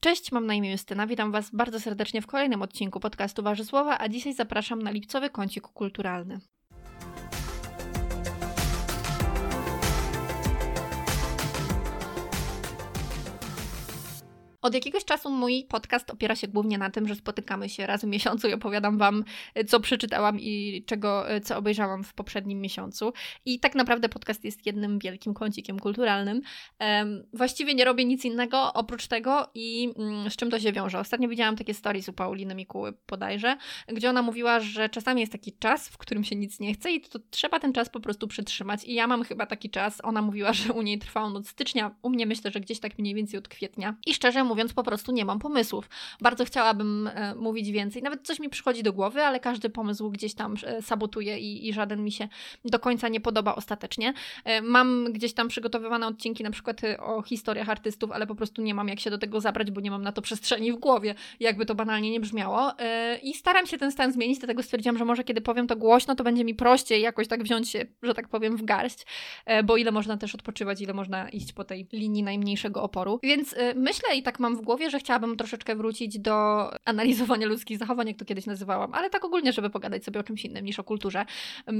Cześć, mam na imię Justyna, witam Was bardzo serdecznie w kolejnym odcinku podcastu Warzysłowa, a dzisiaj zapraszam na lipcowy kącik kulturalny. Od jakiegoś czasu mój podcast opiera się głównie na tym, że spotykamy się raz w miesiącu i opowiadam Wam, co przeczytałam i czego, co obejrzałam w poprzednim miesiącu. I tak naprawdę podcast jest jednym wielkim kącikiem kulturalnym. Właściwie nie robię nic innego oprócz tego i um, z czym to się wiąże. Ostatnio widziałam takie stories u Pauliny Mikuły podajże, gdzie ona mówiła, że czasami jest taki czas, w którym się nic nie chce i to, trzeba ten czas po prostu przytrzymać. I ja mam chyba taki czas. Ona mówiła, że u niej trwa on od stycznia, u mnie myślę, że gdzieś tak mniej więcej od kwietnia. I szczerze mówiąc, po prostu nie mam pomysłów. Bardzo chciałabym e, mówić więcej. Nawet coś mi przychodzi do głowy, ale każdy pomysł gdzieś tam e, sabotuje i, i żaden mi się do końca nie podoba ostatecznie. E, mam gdzieś tam przygotowywane odcinki na przykład o historiach artystów, ale po prostu nie mam jak się do tego zabrać, bo nie mam na to przestrzeni w głowie, jakby to banalnie nie brzmiało. I staram się ten stan zmienić, dlatego stwierdziłam, że może kiedy powiem to głośno, to będzie mi prościej jakoś tak wziąć się, że tak powiem, w garść, bo ile można też odpoczywać, ile można iść po tej linii najmniejszego oporu. Więc myślę i tak mam w głowie, że chciałabym troszeczkę wrócić do analizowania ludzkich zachowań, jak to kiedyś nazywałam, ale tak ogólnie, żeby pogadać sobie o czymś innym niż o kulturze.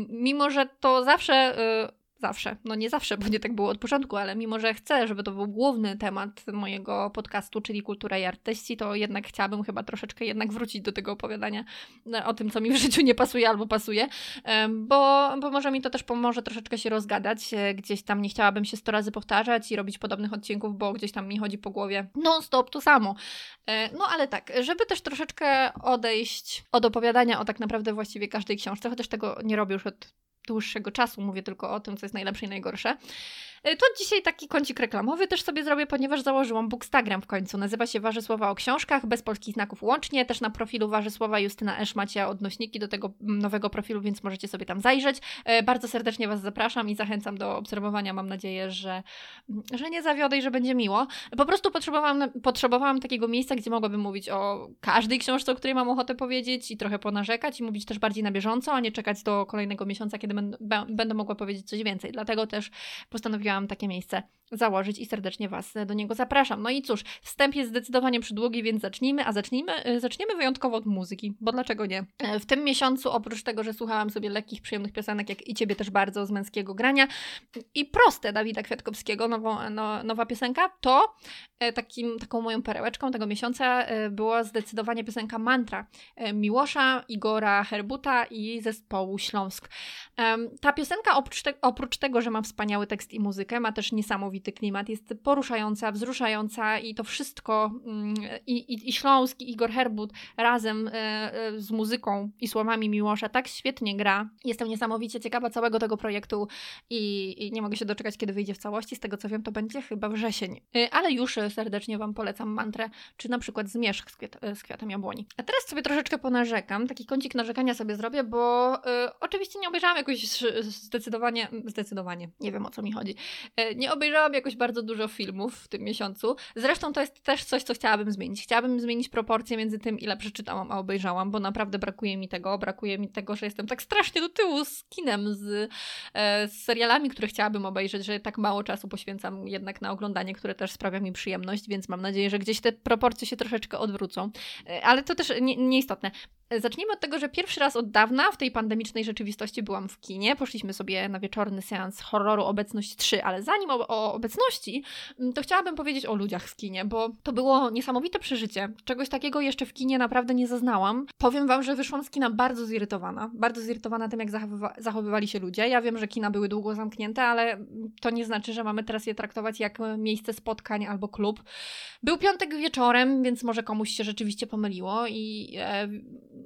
Mimo, że to zawsze y, zawsze, no nie zawsze, bo nie tak było od początku, ale mimo, że chcę, żeby to był główny temat mojego podcastu, czyli kultura i artyści, to jednak chciałabym chyba troszeczkę jednak wrócić do tego opowiadania no, o tym, co mi w życiu nie pasuje albo pasuje, bo, bo może mi to też pomoże troszeczkę się rozgadać, e, gdzieś tam nie chciałabym się sto razy powtarzać i robić podobnych odcinków, bo gdzieś tam mi chodzi po głowie non-stop to samo. E, no ale tak, żeby też troszeczkę odejść od opowiadania o tak naprawdę właściwie każdej książce, chociaż tego nie robię już od dłuższego czasu, mówię tylko o tym, co jest najlepsze i najgorsze, to dzisiaj taki kącik reklamowy też sobie zrobię, ponieważ założyłam Bookstagram w końcu. Nazywa się Warzysłowa o książkach, bez polskich znaków łącznie. Też na profilu Warzysłowa Justyna Esz macie odnośniki do tego nowego profilu, więc możecie sobie tam zajrzeć. E, bardzo serdecznie Was zapraszam i zachęcam do obserwowania. Mam nadzieję, że, że nie zawiodę i że będzie miło. Po prostu potrzebowałam, potrzebowałam takiego miejsca, gdzie mogłabym mówić o każdej książce, o której mam ochotę powiedzieć i trochę ponarzekać i mówić też bardziej na bieżąco, a nie czekać do kolejnego miesiąca, kiedy będę, będę mogła powiedzieć coś więcej. Dlatego też postanowiłam takie miejsce założyć i serdecznie Was do niego zapraszam. No i cóż, wstęp jest zdecydowanie przydługi, więc zacznijmy, a zacznijmy, e, zaczniemy wyjątkowo od muzyki, bo dlaczego nie? E, w tym miesiącu, oprócz tego, że słuchałam sobie lekkich, przyjemnych piosenek, jak i Ciebie też bardzo z męskiego grania i proste Dawida Kwiatkowskiego, nową, no, nowa piosenka, to e, takim, taką moją perełeczką tego miesiąca była zdecydowanie piosenka Mantra Miłosza, Igora Herbuta i zespołu Śląsk. Ta piosenka oprócz, te, oprócz tego, że ma wspaniały tekst i muzykę, ma też niesamowity niesamowity klimat, jest poruszająca, wzruszająca i to wszystko mm, i, i, i Śląsk, i Igor Herbut razem e, e, z muzyką i słowami Miłosza tak świetnie gra. Jestem niesamowicie ciekawa całego tego projektu i, i nie mogę się doczekać, kiedy wyjdzie w całości. Z tego co wiem, to będzie chyba wrzesień. E, ale już serdecznie Wam polecam mantrę, czy na przykład Zmierzch z, kwiat, z kwiatem jabłoni. A teraz sobie troszeczkę ponarzekam, taki kącik narzekania sobie zrobię, bo y, oczywiście nie obejrzałam jakoś zdecydowanie, zdecydowanie, nie wiem o co mi chodzi, y, nie obejrzałam obejrzałam jakoś bardzo dużo filmów w tym miesiącu. Zresztą to jest też coś, co chciałabym zmienić. Chciałabym zmienić proporcje między tym, ile przeczytałam, a obejrzałam, bo naprawdę brakuje mi tego. Brakuje mi tego, że jestem tak strasznie do tyłu z kinem, z, e, z serialami, które chciałabym obejrzeć, że tak mało czasu poświęcam jednak na oglądanie, które też sprawia mi przyjemność, więc mam nadzieję, że gdzieś te proporcje się troszeczkę odwrócą. E, ale to też nie, nieistotne. Zacznijmy od tego, że pierwszy raz od dawna w tej pandemicznej rzeczywistości byłam w kinie. Poszliśmy sobie na wieczorny seans horroru Obecność 3, ale zanim o, o, obecności, mm, to chciałabym powiedzieć o ludziach w kinie, bo to było niesamowite przeżycie. Czegoś takiego jeszcze w kinie naprawdę nie zaznałam. Powiem Wam, że wyszłam z kina bardzo zirytowana. Bardzo zirytowana tym, jak zachowywa zachowywali się ludzie. Ja wiem, że kina były długo zamknięte, ale to nie znaczy, że mamy teraz je traktować jak miejsce spotkań albo klub. Był piątek wieczorem, więc może komuś się rzeczywiście pomyliło i e,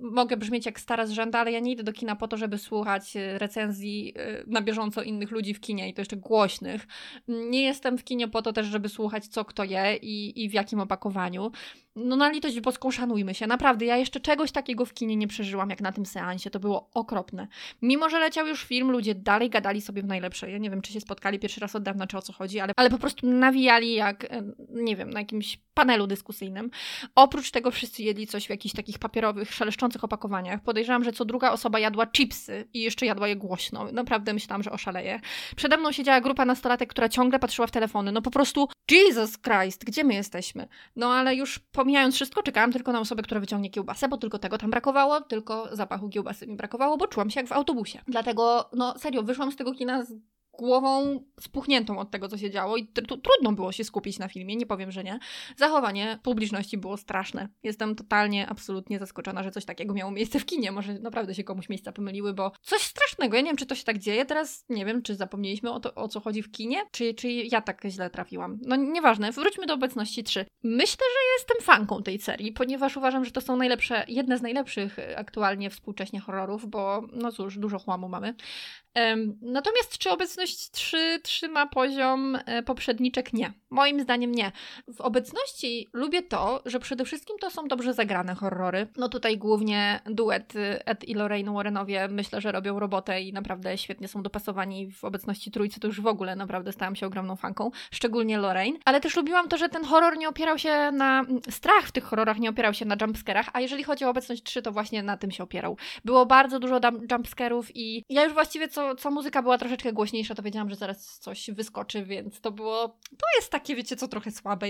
mogę brzmieć jak stara zrzęda, ale ja nie idę do kina po to, żeby słuchać e, recenzji e, na bieżąco innych ludzi w kinie i to jeszcze głośnych. Nie jestem w kinie po to też, żeby słuchać co kto je i, i w jakim opakowaniu. No na litość boską szanujmy się. Naprawdę, ja jeszcze czegoś takiego w kinie nie przeżyłam, jak na tym seansie. To było okropne. Mimo, że leciał już film, ludzie dalej gadali sobie w najlepsze. Ja nie wiem, czy się spotkali pierwszy raz od dawna, czy o co chodzi, ale, ale po prostu nawijali jak, e, nie wiem, na jakimś panelu dyskusyjnym. Oprócz tego wszyscy jedli coś w jakichś takich papierowych, szeleszczących opakowaniach. Podejrzewam, że co druga osoba jadła chipsy i jeszcze jadła je głośno. Naprawdę myślałam, że oszaleje. Przede mną siedziała grupa nastolatek, która ciągle patrzyła w telefony. No po prostu Jesus Christ, gdzie my jesteśmy? No ale już pomijając wszystko, czekałam tylko na osobę, która wyciągnie kiełbasę, bo tylko tego tam brakowało, tylko zapachu kiełbasy mi brakowało, bo czułam się jak w autobusie. Dlatego, no serio, wyszłam z tego kina z głową spuchniętą od tego, co się działo i trudno było się skupić na filmie, nie powiem, że nie. Zachowanie publiczności było straszne. Jestem totalnie, absolutnie zaskoczona, że coś takiego miało miejsce w kinie. Może naprawdę się komuś miejsca pomyliły, bo coś strasznego. Ja nie wiem, czy to się tak dzieje. Teraz nie wiem, czy zapomnieliśmy o to, o co chodzi w kinie, czy, czy ja tak źle trafiłam. No nieważne, wróćmy do obecności 3. Myślę, że jestem fanką tej serii, ponieważ uważam, że to są najlepsze, jedne z najlepszych aktualnie współcześnie horrorów, bo no cóż, dużo chłamu mamy. Natomiast czy obecność 3 trzyma poziom e, poprzedniczek? Nie. Moim zdaniem nie. W obecności lubię to, że przede wszystkim to są dobrze zagrane horrory. No tutaj głównie duet y, Ed i Lorraine Warrenowie myślę, że robią robotę i naprawdę świetnie są dopasowani w obecności trójcy. To już w ogóle naprawdę stałam się ogromną fanką, szczególnie Lorraine. Ale też lubiłam to, że ten horror nie opierał się na... Strach w tych horrorach nie opierał się na jumpscarach, a jeżeli chodzi o obecność 3, to właśnie na tym się opierał. Było bardzo dużo jumpscarów i ja już właściwie co co, muzyka była troszeczkę głośniejsza, to wiedziałam, że zaraz coś wyskoczy, więc to było. To jest takie, wiecie co, trochę słabe.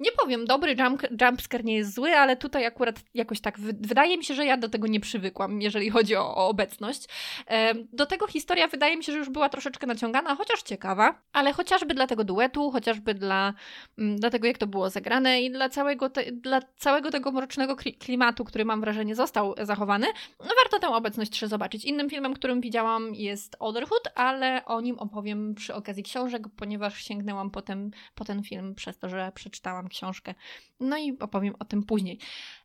Nie powiem, dobry jump, jumpscare nie jest zły, ale tutaj akurat jakoś tak. Wydaje mi się, że ja do tego nie przywykłam, jeżeli chodzi o, o obecność. Do tego historia wydaje mi się, że już była troszeczkę naciągana, chociaż ciekawa, ale chociażby dla tego duetu, chociażby dla, mm, dla tego, jak to było zagrane i dla całego, te, dla całego tego mrocznego klimatu, który mam wrażenie został zachowany, no warto tę obecność 3 zobaczyć. Innym filmem, którym widziałam jest Otherhood, ale o nim opowiem przy okazji książek, ponieważ sięgnęłam potem po ten film przez to, że przeczytałam książkę. No i opowiem o tym później.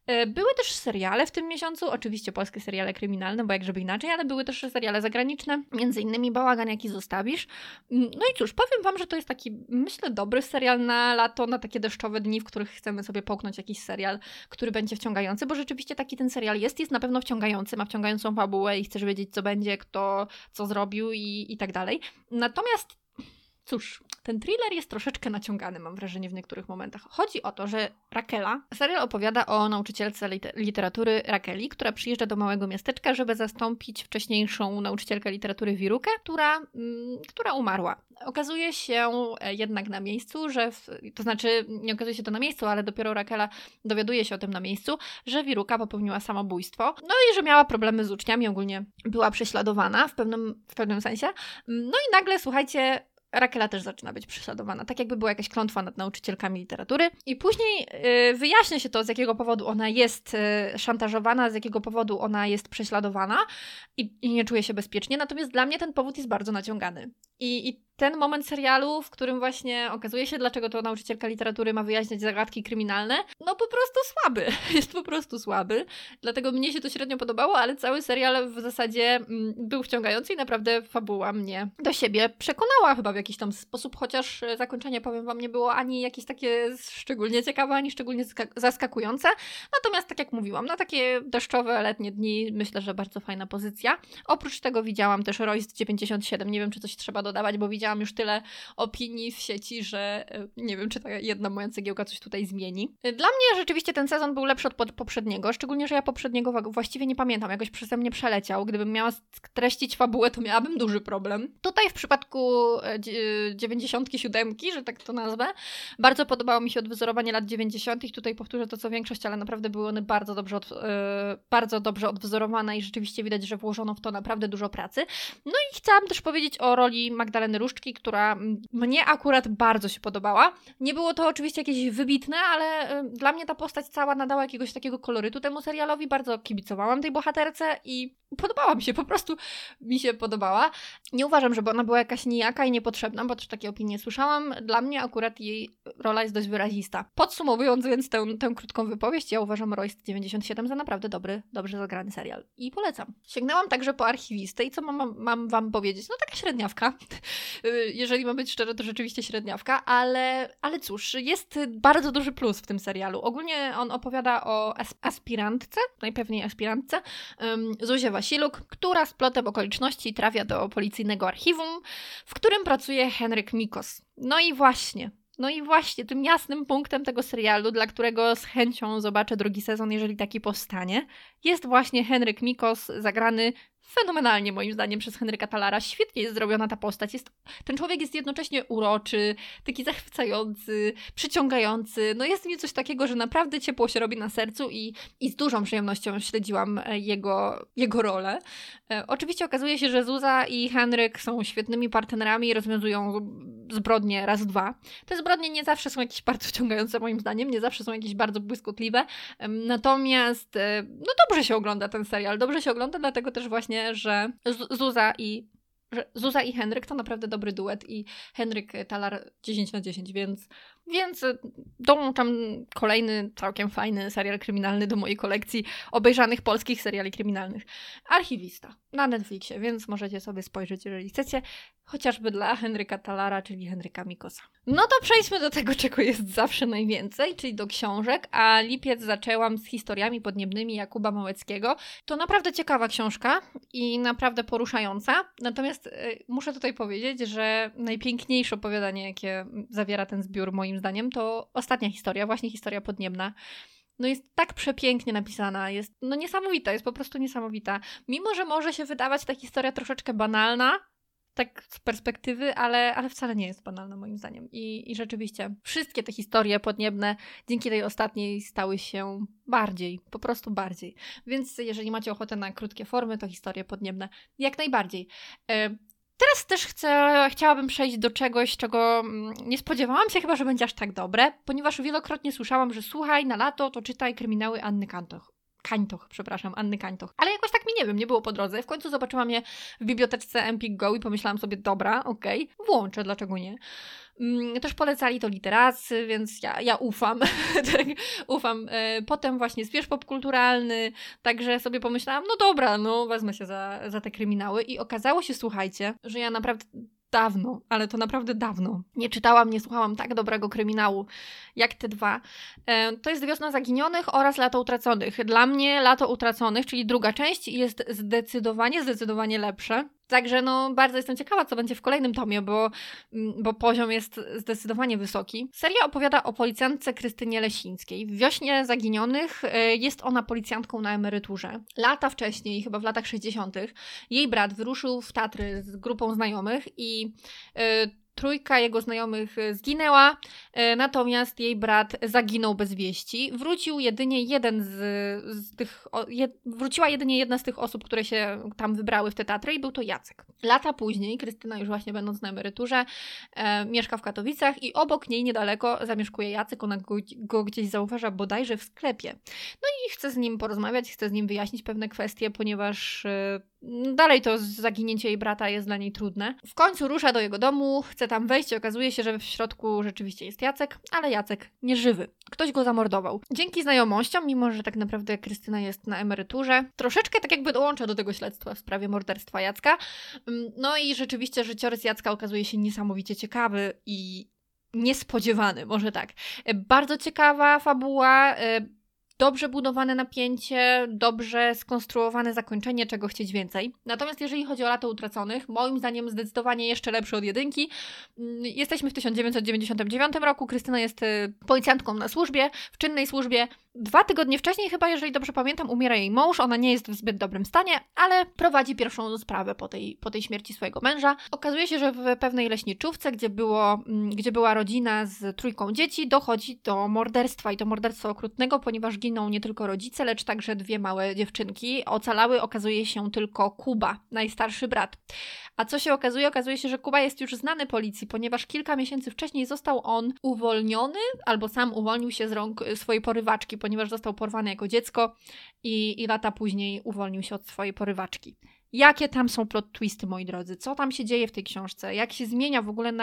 E, były też seriale w tym miesiącu, oczywiście polskie seriale kryminalne, bo jak żeby inaczej, ale były też seriale zagraniczne, między innymi Bałagan, jaki zostawisz. Mm, no i cóż, powiem Wam, że to jest taki, myślę, dobry serial na lato, na takie deszczowe dni, w których chcemy sobie połknąć jakiś serial, który będzie wciągający, bo rzeczywiście taki ten serial jest, jest na pewno wciągający, ma wciągającą fabułę i chcesz wiedzieć, co będzie, kto co zrobił i, i tak dalej. Natomiast Cóż, ten thriller jest troszeczkę naciągany, mam wrażenie, w niektórych momentach. Chodzi o to, że Rakela, serial opowiada o nauczycielce literatury Rakeli, która przyjeżdża do małego miasteczka, żeby zastąpić wcześniejszą nauczycielkę literatury Wirukę, która, mm, która umarła. Okazuje się e, jednak na miejscu, że, w, to znaczy nie okazuje się to na miejscu, ale dopiero Rakela dowiaduje się o tym na miejscu, że Wiruka popełniła samobójstwo, no i że miała problemy z uczniami, ogólnie była prześladowana w pewnym, w pewnym sensie. No i nagle, słuchajcie, Rakela też zaczyna być prześladowana, tak jakby była jakaś klątwa nad nauczycielkami literatury. I później yy, wyjaśnia się to, z jakiego powodu ona jest yy, szantażowana, z jakiego powodu ona jest prześladowana i, i, nie czuje się bezpiecznie. Natomiast dla mnie ten powód jest bardzo naciągany. I, I ten moment serialu, w którym właśnie okazuje się, dlaczego to nauczycielka literatury ma wyjaśniać zagadki kryminalne, no po prostu słaby. Jest po prostu słaby. Dlatego mnie się to średnio podobało, ale cały serial w zasadzie mm, był wciągający i naprawdę fabuła mnie do siebie przekonała chyba w jakiś tam sposób, chociaż zakończenie, powiem wam, nie było ani jakieś takie szczególnie ciekawe, ani szczególnie zaskakujące. Natomiast, tak jak mówiłam, na takie deszczowe, letnie dni myślę, że bardzo fajna pozycja. Oprócz tego widziałam też Royce 97, nie wiem, czy coś trzeba dodawać, bo widziałam już tyle opinii w sieci, że e, nie wiem, czy ta jedna moja cegiełka coś tutaj zmieni. E, dla mnie rzeczywiście ten sezon był lepszy od poprzedniego, szczególnie, że ja poprzedniego właściwie nie pamiętam, jakoś przeze mnie przeleciał. Gdybym miała streścić fabułę, to miałabym duży problem. Tutaj w przypadku 97, e, że tak to nazwę, bardzo podobało mi się odwzorowanie lat 90. Tutaj powtórzę to co większość, ale naprawdę były one bardzo dobrze, od, bardzo dobrze odwzorowane i rzeczywiście widać, że włożono w to naprawdę dużo pracy. No i chciałam też powiedzieć o roli Magdaleny Różki, która mnie akurat bardzo się podobała. Nie było to oczywiście jakieś wybitne, ale dla mnie ta postać cała nadała jakiegoś takiego kolorytu temu serialowi. Bardzo kibicowałam tej bohaterce i podobała mi się, po prostu mi się podobała. Nie uważam, żeby ona była jakaś nijaka i niepotrzebna, bo też takie opinie słyszałam. Dla mnie akurat jej rola jest dość wyrazista. Podsumowując więc tę, tę krótką wypowiedź, ja uważam Royce 97 za naprawdę dobry, dobrze zagrany serial i polecam. Sięgnęłam także po archiwistę i co mam, mam wam powiedzieć? No taka średniawka. Jeżeli mam być szczera, to rzeczywiście średniawka, ale, ale cóż, jest bardzo duży plus w tym serialu. Ogólnie on opowiada o aspirantce, najpewniej aspirantce, um, Zuzie Wasiluk, która z plotem okoliczności trafia do policyjnego archiwum, w którym pracuje Henryk Mikos. No i właśnie, No i właśnie tym jasnym punktem tego serialu, dla którego z chęcią zobaczę drugi sezon, jeżeli taki powstanie, jest właśnie Henryk Mikos, zagrany fenomenalnie moim zdaniem przez Henryka Talara. Świetnie jest zrobiona ta postać. Jest, ten człowiek jest jednocześnie uroczy, taki zachwycający, przyciągający. No jest mi coś takiego, że naprawdę ciepło się robi na sercu i, i z dużą przyjemnością śledziłam e, jego, jego rolę. E, oczywiście okazuje się, że Zuza i Henryk są świetnymi partnerami i rozwiązują zbrodnie raz, dwa. Te zbrodnie nie zawsze są jakieś bardzo wciągające moim zdaniem, nie zawsze są jakieś bardzo błyskotliwe. Natomiast e, no dobrze się ogląda ten serial. Dobrze się ogląda, dlatego też właśnie że Zuza i że Zuza i Henryk to naprawdę dobry duet i Henryk Talar 10 na 10, więc więc dołączam kolejny całkiem fajny serial kryminalny do mojej kolekcji obejrzanych polskich seriali kryminalnych. Archiwista na Netflixie, więc możecie sobie spojrzeć, jeżeli chcecie, chociażby dla Henryka Talara, czyli Henryka Mikosa. No to przejdźmy do tego, czego jest zawsze najwięcej, czyli do książek, a lipiec zaczęłam z historiami podniebnymi Jakuba Małeckiego. To naprawdę ciekawa książka i naprawdę poruszająca, natomiast y, muszę tutaj powiedzieć, że najpiękniejsze opowiadanie, jakie zawiera ten zbiór moim zdaniem, to ostatnia historia, właśnie historia podniebna. No jest tak przepięknie napisana, jest no niesamowita, jest po prostu niesamowita. Mimo, że może się wydawać ta historia troszeczkę banalna, tak z perspektywy, ale, ale wcale nie jest banalna moim zdaniem. I, I rzeczywiście wszystkie te historie podniebne dzięki tej ostatniej stały się bardziej, po prostu bardziej. Więc jeżeli macie ochotę na krótkie formy, to historie podniebne jak najbardziej. Teraz też chcę, chciałabym przejść do czegoś, czego mm, nie spodziewałam się chyba, że będzie aż tak dobre, ponieważ wielokrotnie słyszałam, że słuchaj, na lato to czytaj kryminały Anny Kantoch. Kańtoch, przepraszam, Anny Kańtoch. Ale jakoś tak mi nie wiem, nie było po drodze. W końcu zobaczyłam je w bibliotece Empik Go i pomyślałam sobie, dobra, okej, okay, włączę, dlaczego nie. Mm, też polecali to literacy, więc ja, ja ufam. tak, ufam. E, potem właśnie zwierz popkulturalny, także sobie pomyślałam, no dobra, no wezmę się za, za te kryminały. I okazało się, słuchajcie, że ja naprawdę dawno, ale to naprawdę dawno. Nie czytałam, nie słuchałam tak dobrego kryminału jak te dwa. E, to jest Wiosna Zaginionych oraz Lato Utraconych. Dla mnie Lato Utraconych, czyli druga część, jest zdecydowanie, zdecydowanie lepsze. Także no, bardzo jestem ciekawa, co będzie w kolejnym tomie, bo, mm, bo poziom jest zdecydowanie wysoki. Seria opowiada o policjantce Krystynie Lesińskiej. W Wiośnie Zaginionych e, jest ona policjantką na emeryturze. Lata wcześniej, chyba w latach 60., jej brat wyruszył w Tatry z grupą znajomych i e, Trójka jego znajomych e, zginęła, e, natomiast jej brat zaginął bez wieści. Wrócił jedynie jeden z, z tych, wróciła jedynie jedna z tych osób, które się tam wybrały w te Tatry i był to Jacek. Lata później, Krystyna już właśnie będąc na emeryturze, e, mieszka w Katowicach i obok niej niedaleko zamieszkuje Jacek, ona go, go gdzieś zauważa bodajże w sklepie. No i chce z nim porozmawiać, chce z nim wyjaśnić pewne kwestie, ponieważ e, Dalej to zaginięcie jej brata jest dla niej trudne. W końcu rusza do jego domu, chce tam wejść i okazuje się, że w środku rzeczywiście jest Jacek, ale Jacek nieżywy. Ktoś go zamordował. Dzięki znajomościom, mimo że tak naprawdę Krystyna jest na emeryturze, troszeczkę tak jakby dołącza do tego śledztwa w sprawie morderstwa Jacka. Mm, no i rzeczywiście życiorys Jacka okazuje się niesamowicie ciekawy i niespodziewany, może tak. Bardzo ciekawa fabuła, e, dobrze budowane napięcie, dobrze skonstruowane zakończenie, czego chcieć więcej. Natomiast jeżeli chodzi o Lato Utraconych, moim zdaniem zdecydowanie jeszcze lepszy od jedynki. Mm, jesteśmy w 1999 roku, Krystyna jest y, policjantką na służbie, w czynnej służbie. Dwa tygodnie wcześniej, chyba jeżeli dobrze pamiętam, umiera jej mąż, ona nie jest w zbyt dobrym stanie, ale prowadzi pierwszą sprawę po tej, po tej śmierci swojego męża. Okazuje się, że w pewnej leśniczówce, gdzie, było, mm, gdzie była rodzina z trójką dzieci, dochodzi do morderstwa i to morderstwa okrutnego, ponieważ giną nie tylko rodzice, lecz także dwie małe dziewczynki. Ocalały okazuje się tylko Kuba, najstarszy brat. A co się okazuje? Okazuje się, że Kuba jest już znany policji, ponieważ kilka miesięcy wcześniej został on uwolniony, albo sam uwolnił się z rąk swojej porywaczki, ponieważ został porwany jako dziecko i, i lata później uwolnił się od swojej porywaczki. Jakie tam są plot twisty, moi drodzy? Co tam się dzieje w tej książce? Jak się zmienia w ogóle,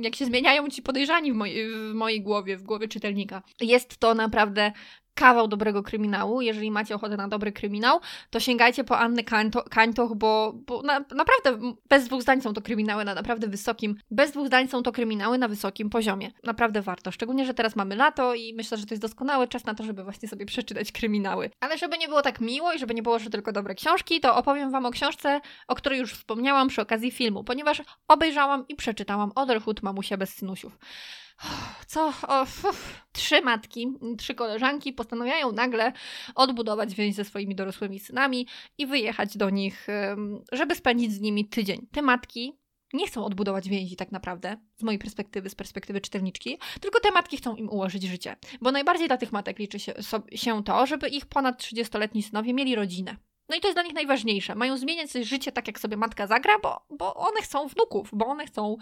jak się zmieniają ci podejrzani w mojej, w mojej głowie, w głowie czytelnika? Jest to naprawdę kawał dobrego kryminału. Jeżeli macie ochotę na dobry kryminał, to sięgajcie po Annę Kańtoch, bo, bo na, naprawdę bez dwóch zdań są to kryminały na naprawdę wysokim, bez dwóch zdań są to kryminały na wysokim poziomie. Naprawdę warto. Szczególnie, że teraz mamy lato i myślę, że to jest doskonały czas na to, żeby właśnie sobie przeczytać kryminały. Ale żeby nie było tak miło i żeby nie było, że tylko dobre książki, to opowiem Wam o książce, o której już wspomniałam przy okazji filmu, ponieważ obejrzałam i przeczytałam Otherhood Mamusia bez synusiów. co o, trzy matki, trzy koleżanki postanawiają nagle odbudować więź ze swoimi dorosłymi synami i wyjechać do nich, żeby spędzić z nimi tydzień. Te matki nie chcą odbudować więzi tak naprawdę, z mojej perspektywy, z perspektywy czytelniczki, tylko te matki chcą im ułożyć życie. Bo najbardziej dla tych matek liczy się, się to, żeby ich ponad 30-letni synowie mieli rodzinę. No i to jest dla nich najważniejsze. Mają zmieniać sobie życie tak, jak sobie matka zagra, bo, bo one chcą wnuków, bo one chcą,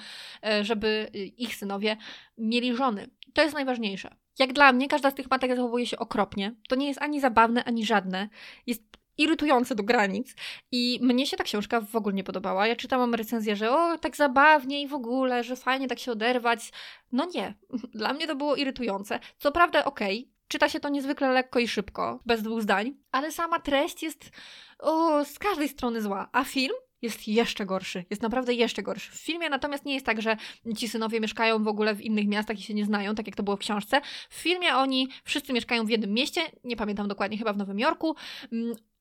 e, żeby ich synowie mieli żony. To jest najważniejsze. Jak dla mnie, każda z tych matek zachowuje się okropnie. To nie jest ani zabawne, ani żadne. Jest irytujące do granic. I mnie się ta książka w ogóle nie podobała. Ja czytałam recenzję, że o, tak zabawnie i w ogóle, że fajnie tak się oderwać. No nie. Dla mnie to było irytujące. Co prawda, okej, okay, czyta się to niezwykle lekko i szybko, bez dwóch zdań, ale sama treść jest o, z każdej strony zła. A film jest jeszcze gorszy. Jest naprawdę jeszcze gorszy. W filmie natomiast nie jest tak, że ci synowie mieszkają w ogóle w innych miastach i się nie znają, tak jak to było w książce. W filmie oni wszyscy mieszkają w jednym mieście, nie pamiętam dokładnie, chyba w Nowym Jorku.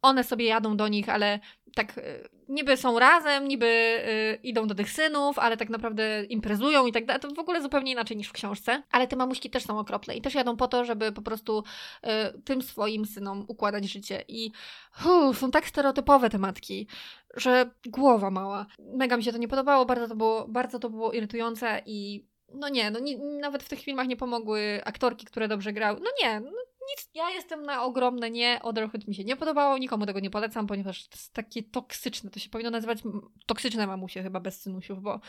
One sobie jadą do nich, ale tak y, niby są razem, niby y, idą do tych synów, ale tak naprawdę imprezują i tak dalej. To w ogóle zupełnie inaczej niż w książce. Ale te mamuśki też są okropne i też jadą po to, żeby po prostu y, tym swoim synom układać życie. I hu, są tak stereotypowe te matki, że głowa mała. Mega mi się to nie podobało, bardzo to było, bardzo to było irytujące i no nie, no nie, nawet w tych filmach nie pomogły aktorki, które dobrze grały. No nie, no nic, ja jestem na ogromne nie, Otherhood mi się nie podobało, nikomu tego nie polecam, ponieważ to jest takie toksyczne, to się powinno nazywać toksyczne mamusie chyba bez synusiów, bo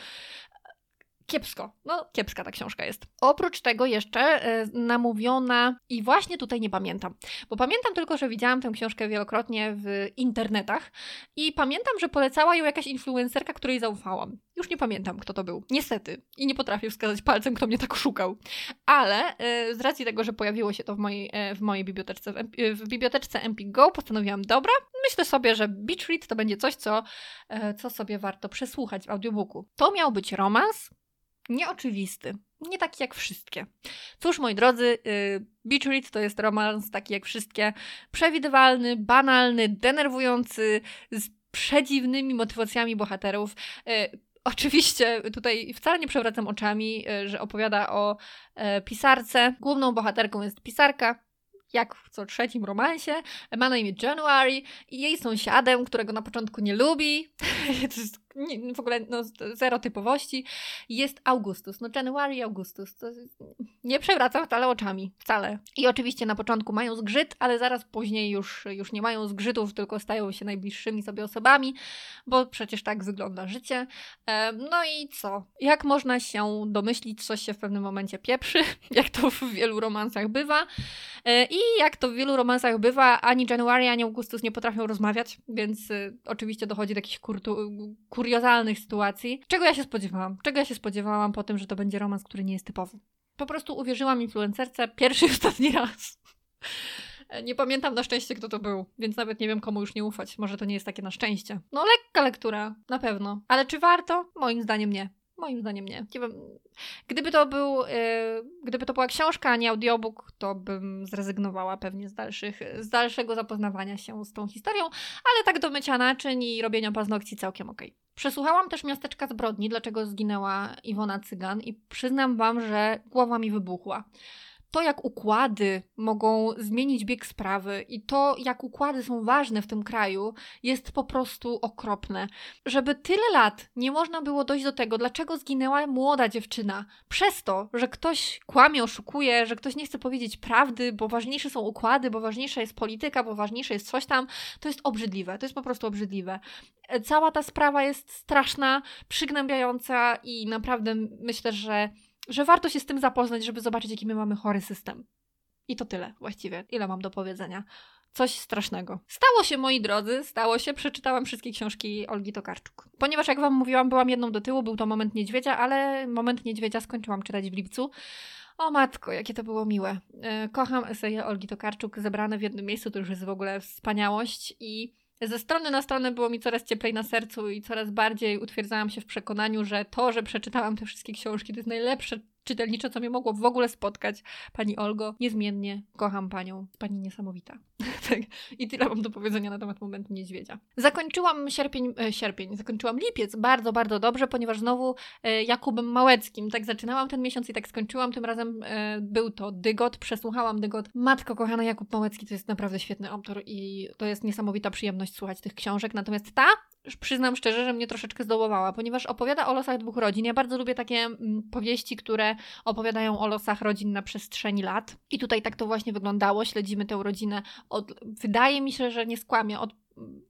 kiepsko. No, kiepska ta książka jest. Oprócz tego jeszcze y, namówiona i właśnie tutaj nie pamiętam, bo pamiętam tylko, że widziałam tę książkę wielokrotnie w internetach i pamiętam, że polecała ją jakaś influencerka, której zaufałam. Już nie pamiętam, kto to był. Niestety. I nie potrafię wskazać palcem, kto mnie tak szukał. Ale y, z racji tego, że pojawiło się to w mojej, y, w mojej biblioteczce, w, w biblioteczce Empik Go, postanowiłam, dobra, myślę sobie, że Beach Read to będzie coś, co, co sobie warto przesłuchać w audiobooku. To miał być romans, nieoczywisty. Nie taki jak wszystkie. Cóż, moi drodzy, yy, Beach Read to jest romans taki jak wszystkie. Przewidywalny, banalny, denerwujący, z przedziwnymi motywacjami bohaterów. Yy, Oczywiście tutaj wcale nie przewracam oczami, y, że opowiada o y, pisarce. Główną bohaterką jest pisarka, jak w co trzecim romansie. Ma na imię January i jej sąsiadem, którego na początku nie lubi. to jest nie, w ogóle no, zero typowości, jest Augustus. No January Augustus. To nie przewracam wcale oczami. Wcale. I oczywiście na początku mają zgrzyt, ale zaraz później już, już nie mają zgrzytów, tylko stają się najbliższymi sobie osobami, bo przecież tak wygląda życie. No i co? Jak można się domyślić, coś się w pewnym momencie pieprzy, jak to w wielu romansach bywa. E, I jak to w wielu romansach bywa, ani January, ani Augustus nie potrafią rozmawiać, więc y, oczywiście dochodzi do jakichś kurtu, kur kuriozalnych sytuacji. Czego ja się spodziewałam? Czego ja się spodziewałam po tym, że to będzie romans, który nie jest typowy? Po prostu uwierzyłam influencerce pierwszy i ostatni raz. Nie pamiętam na szczęście, kto to był, więc nawet nie wiem, komu już nie ufać. Może to nie jest takie na szczęście. No, lekka lektura, na pewno. Ale czy warto? Moim zdaniem nie. Moim zdaniem nie. nie wiem. Gdyby to był, yy, gdyby to była książka, a nie audiobook, to bym zrezygnowała pewnie z, dalszych, z dalszego zapoznawania się z tą historią, ale tak do mycia naczyń i robienia paznokci całkiem okej. Okay. Przesłuchałam też miasteczka zbrodni, dlaczego zginęła Iwona Cygan i przyznam wam, że głowa mi wybuchła to, jak układy mogą zmienić bieg sprawy i to, jak układy są ważne w tym kraju, jest po prostu okropne. Żeby tyle lat nie można było dojść do tego, dlaczego zginęła młoda dziewczyna, przez to, że ktoś kłamie, oszukuje, że ktoś nie chce powiedzieć prawdy, bo ważniejsze są układy, bo ważniejsza jest polityka, bo ważniejsze jest coś tam, to jest obrzydliwe. To jest po prostu obrzydliwe. Cała ta sprawa jest straszna, przygnębiająca i naprawdę myślę, że że warto się z tym zapoznać, żeby zobaczyć, jaki my mamy chory system. I to tyle właściwie. Ile mam do powiedzenia? Coś strasznego. Stało się, moi drodzy, stało się. Przeczytałam wszystkie książki Olgi Tokarczuk. Ponieważ, jak Wam mówiłam, byłam jedną do tyłu, był to Moment Niedźwiedzia, ale Moment Niedźwiedzia skończyłam czytać w lipcu. O matko, jakie to było miłe. E, kocham eseje Olgi Tokarczuk zebrane w jednym miejscu, to już jest w ogóle wspaniałość i ze strony na stronę było mi coraz cieplej na sercu i coraz bardziej utwierdzałam się w przekonaniu, że to, że przeczytałam te wszystkie książki, to jest najlepsze, czytelnicze, co mnie mogło w ogóle spotkać. Pani Olgo, niezmiennie kocham panią. Pani niesamowita. tak. I tyle mam do powiedzenia na temat momentu niedźwiedzia. Zakończyłam sierpień, e, sierpień, zakończyłam lipiec bardzo, bardzo dobrze, ponieważ znowu e, Jakubem Małeckim. Tak zaczynałam ten miesiąc i tak skończyłam. Tym razem e, był to Dygot. Przesłuchałam Dygot. Matko kochana, Jakub Małecki to jest naprawdę świetny autor i to jest niesamowita przyjemność słuchać tych książek. Natomiast ta przyznam szczerze, że mnie troszeczkę zdołowała, ponieważ opowiada o losach dwóch rodzin. Ja bardzo lubię takie mm, powieści, które opowiadają o losach rodzin na przestrzeni lat. I tutaj tak to właśnie wyglądało. Śledzimy tę rodzinę od, wydaje mi się, że nie skłamię, od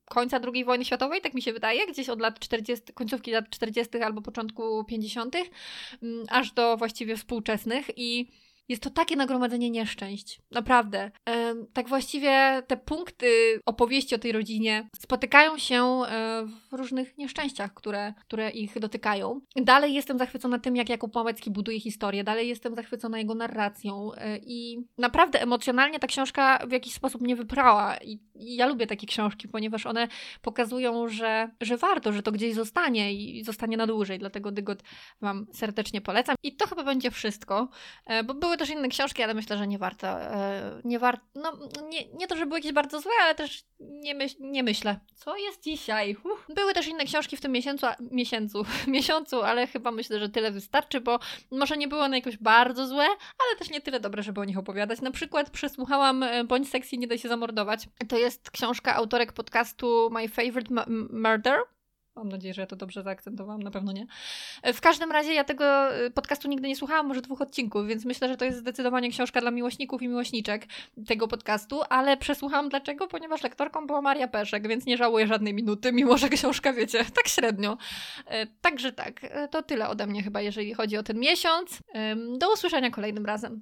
końca II wojny światowej, tak mi się wydaje, gdzieś od lat 40, końcówki lat 40. albo początku 50., mm, aż do właściwie współczesnych i jest to takie nagromadzenie nieszczęść. Naprawdę. Tak właściwie te punkty opowieści o tej rodzinie spotykają się e, w różnych nieszczęściach, które, które ich dotykają. Dalej jestem zachwycona tym, jak Jakub Małecki buduje historię. Dalej jestem zachwycona jego narracją. E, I naprawdę emocjonalnie ta książka w jakiś sposób mnie wyprała. I, i ja lubię takie książki, ponieważ one pokazują, że, że warto, że to gdzieś zostanie i zostanie na dłużej. Dlatego Dygot Wam serdecznie polecam. I to chyba będzie wszystko, e, bo były były też inne książki, ale myślę, że nie warto. E, nie warto. No, nie, nie to, że były jakieś bardzo złe, ale też nie, nie myślę. Co jest dzisiaj? Uf. Były też inne książki w tym miesiącu, miesiącu, miesiącu, ale chyba myślę, że tyle wystarczy, bo może nie były one jakoś bardzo złe, ale też nie tyle dobre, żeby o nich opowiadać. Na przykład przesłuchałam e, Bądź seksji, nie daj się zamordować. To jest książka autorek podcastu My Favorite Murder Mam nadzieję, że ja to dobrze zaakcentowałam, na pewno nie. E, w każdym razie ja tego e, podcastu nigdy nie słuchałam, może dwóch odcinków, więc myślę, że to jest zdecydowanie książka dla miłośników i miłośniczek tego podcastu, ale przesłuchałam dlaczego? Ponieważ lektorką była Maria Peszek, więc nie żałuję żadnej minuty, mimo że książka, wiecie, tak średnio. E, także tak, to tyle ode mnie chyba, jeżeli chodzi o ten miesiąc. Do usłyszenia kolejnym razem.